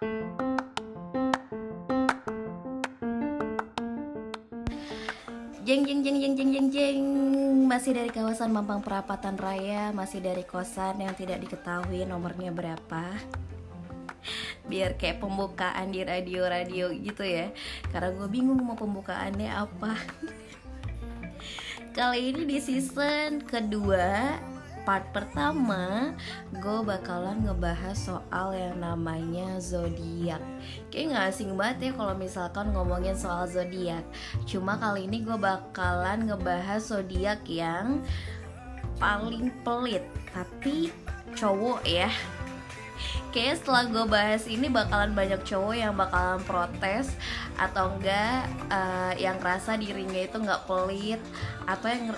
Jeng jeng jeng jeng jeng jeng jeng. Masih dari kawasan Mampang Perapatan Raya Masih dari kosan yang tidak diketahui nomornya berapa. Biar kayak pembukaan di radio-radio gitu ya. Karena gue bingung mau pembukaannya apa. Kali ini di season kedua part pertama gue bakalan ngebahas soal yang namanya zodiak. Kayak gak asing banget ya kalau misalkan ngomongin soal zodiak. Cuma kali ini gue bakalan ngebahas zodiak yang paling pelit tapi cowok ya Kayaknya setelah gue bahas ini bakalan banyak cowok yang bakalan protes atau enggak uh, yang rasa dirinya itu nggak pelit atau yang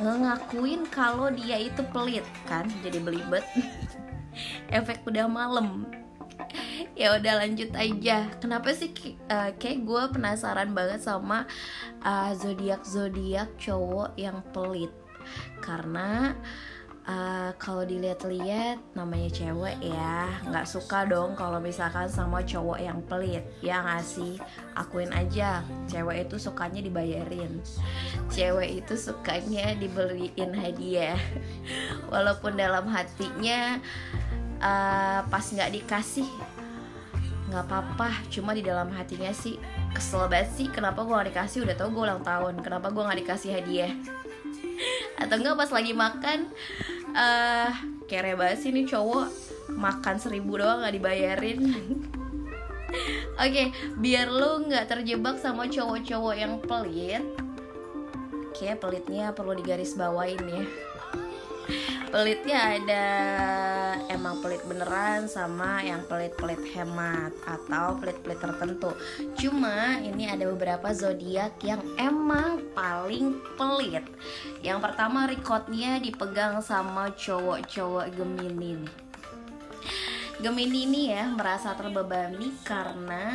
ngakuin kalau dia itu pelit kan? Jadi belibet. Efek udah malam. Ya udah lanjut aja. Kenapa sih uh, kayak gue penasaran banget sama uh, zodiak zodiak cowok yang pelit? Karena kalau dilihat-lihat namanya cewek ya nggak suka dong kalau misalkan sama cowok yang pelit. Ya ngasih akuin aja cewek itu sukanya dibayarin. Cewek itu sukanya dibeliin hadiah. Walaupun dalam hatinya uh, pas nggak dikasih nggak apa-apa. Cuma di dalam hatinya sih kesel banget sih kenapa gue gak dikasih? Udah tau gue ulang tahun kenapa gue gak dikasih hadiah atau enggak pas lagi makan uh, kere banget sih nih cowok. Makan seribu doang nggak dibayarin. Oke, okay, biar lu nggak terjebak sama cowok-cowok yang pelit, kayak pelitnya perlu digaris bawain ya pelitnya ada emang pelit beneran sama yang pelit-pelit hemat atau pelit-pelit tertentu. Cuma ini ada beberapa zodiak yang emang paling pelit. Yang pertama recordnya dipegang sama cowok-cowok Gemini. Gemini ini ya merasa terbebani karena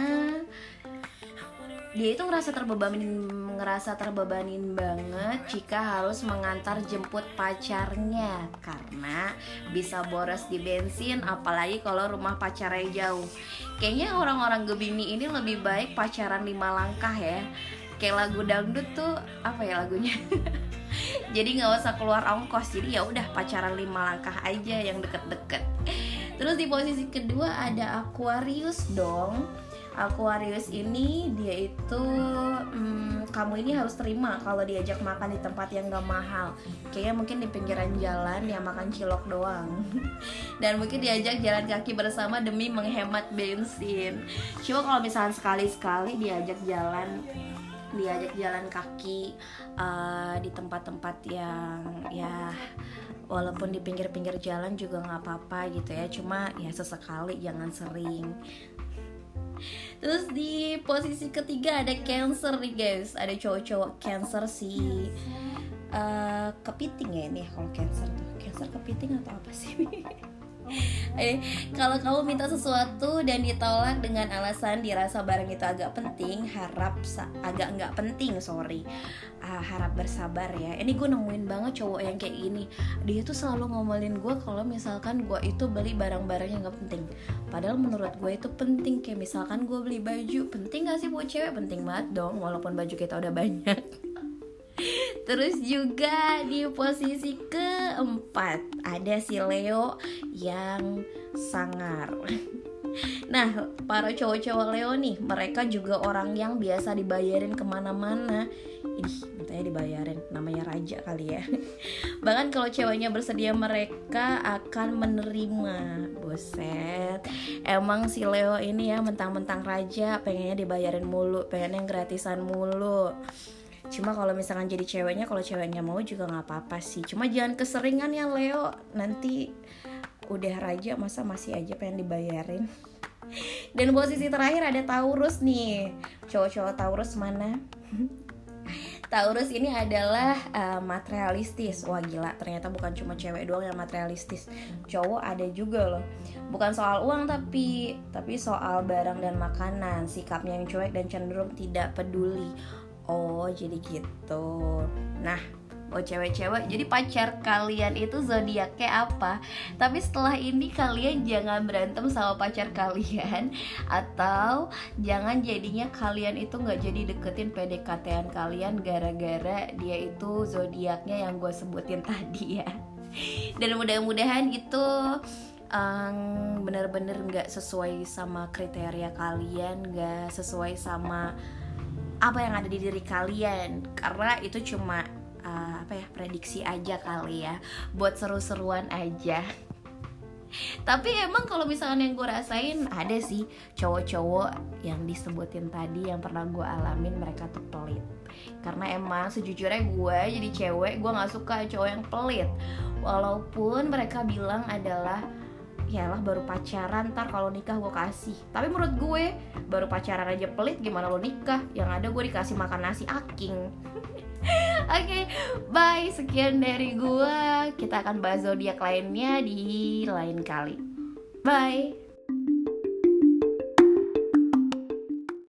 dia itu ngerasa terbebanin ngerasa terbebanin banget jika harus mengantar jemput pacarnya. Karena bisa boros di bensin apalagi kalau rumah pacarnya jauh. Kayaknya orang-orang Gemini ini lebih baik pacaran lima langkah ya. Kayak lagu dangdut tuh apa ya lagunya? Jadi nggak usah keluar ongkos jadi ya udah pacaran lima langkah aja yang deket-deket. Terus di posisi kedua ada Aquarius dong Aquarius ini dia itu hmm, kamu ini harus terima kalau diajak makan di tempat yang gak mahal. Kayaknya mungkin di pinggiran jalan ya makan cilok doang. Dan mungkin diajak jalan kaki bersama demi menghemat bensin. Cuma kalau misalnya sekali-sekali diajak jalan diajak jalan kaki uh, di tempat-tempat yang ya walaupun di pinggir-pinggir jalan juga nggak apa-apa gitu ya. Cuma ya sesekali jangan sering Terus di posisi ketiga ada Cancer nih guys. Ada cowok-cowok Cancer si uh, Kepiting ya ini kalau Cancer tuh. Cancer kepiting atau apa sih? eh, kalau kamu minta sesuatu dan ditolak dengan alasan dirasa barang itu agak penting, harap agak nggak penting, sorry, uh, harap bersabar ya. Ini gue nemuin banget cowok yang kayak gini. Dia tuh selalu ngomelin gue kalau misalkan gue itu beli barang-barang yang nggak penting. Padahal menurut gue itu penting. Kayak misalkan gue beli baju, penting gak sih buat cewek? Penting banget dong, walaupun baju kita udah banyak. Terus juga di posisi keempat ada si Leo yang sangar. Nah, para cowok-cowok Leo nih, mereka juga orang yang biasa dibayarin ke mana-mana. Ih, katanya dibayarin, namanya raja kali ya. Bahkan kalau ceweknya bersedia, mereka akan menerima. Buset, emang si Leo ini ya mentang-mentang raja, pengennya dibayarin mulu, pengen yang gratisan mulu cuma kalau misalkan jadi ceweknya kalau ceweknya mau juga nggak apa-apa sih. Cuma jangan keseringan ya Leo. Nanti udah raja masa masih aja pengen dibayarin? Dan posisi terakhir ada Taurus nih. Cowok-cowok Taurus mana? Taurus ini adalah uh, materialistis. Wah gila. Ternyata bukan cuma cewek doang yang materialistis. Cowok ada juga loh. Bukan soal uang tapi Tapi soal barang dan makanan. Sikapnya yang cuek dan cenderung tidak peduli Oh jadi gitu. Nah oh cewek-cewek jadi pacar kalian itu zodiaknya apa? Tapi setelah ini kalian jangan berantem sama pacar kalian atau jangan jadinya kalian itu nggak jadi deketin PDKT-an kalian gara-gara dia itu zodiaknya yang gue sebutin tadi ya. Dan mudah-mudahan itu um, bener-bener nggak sesuai sama kriteria kalian nggak sesuai sama apa yang ada di diri kalian. Karena itu cuma uh, apa ya prediksi aja kali ya. Buat seru-seruan aja. Tapi emang kalau misalnya yang gue rasain ada sih cowok-cowok yang disebutin tadi yang pernah gue alamin mereka tuh pelit. Karena emang sejujurnya gue jadi cewek gue nggak suka cowok yang pelit. Walaupun mereka bilang adalah ya baru pacaran ntar kalau nikah gue kasih tapi menurut gue baru pacaran aja pelit gimana lo nikah yang ada gue dikasih makan nasi aking Oke, okay, bye. Sekian dari gue. Kita akan bahas zodiak lainnya di lain kali. Bye.